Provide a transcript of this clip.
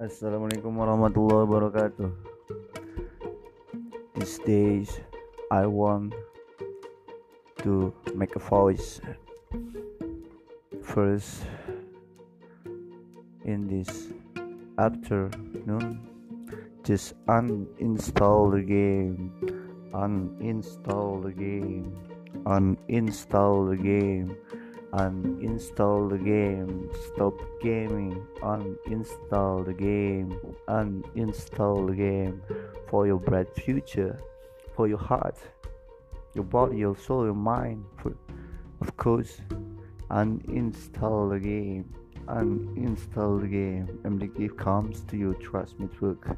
Assalamualaikum warahmatullahi wabarakatuh. These days, I want to make a voice. First, in this afternoon, just uninstall the game, uninstall the game, uninstall the game uninstall the game. Stop gaming. Uninstall the game. Uninstall the game. For your bright future. For your heart. Your body your soul your mind. For, of course. Uninstall the game. Uninstall the game. And the gift comes to you trust me it work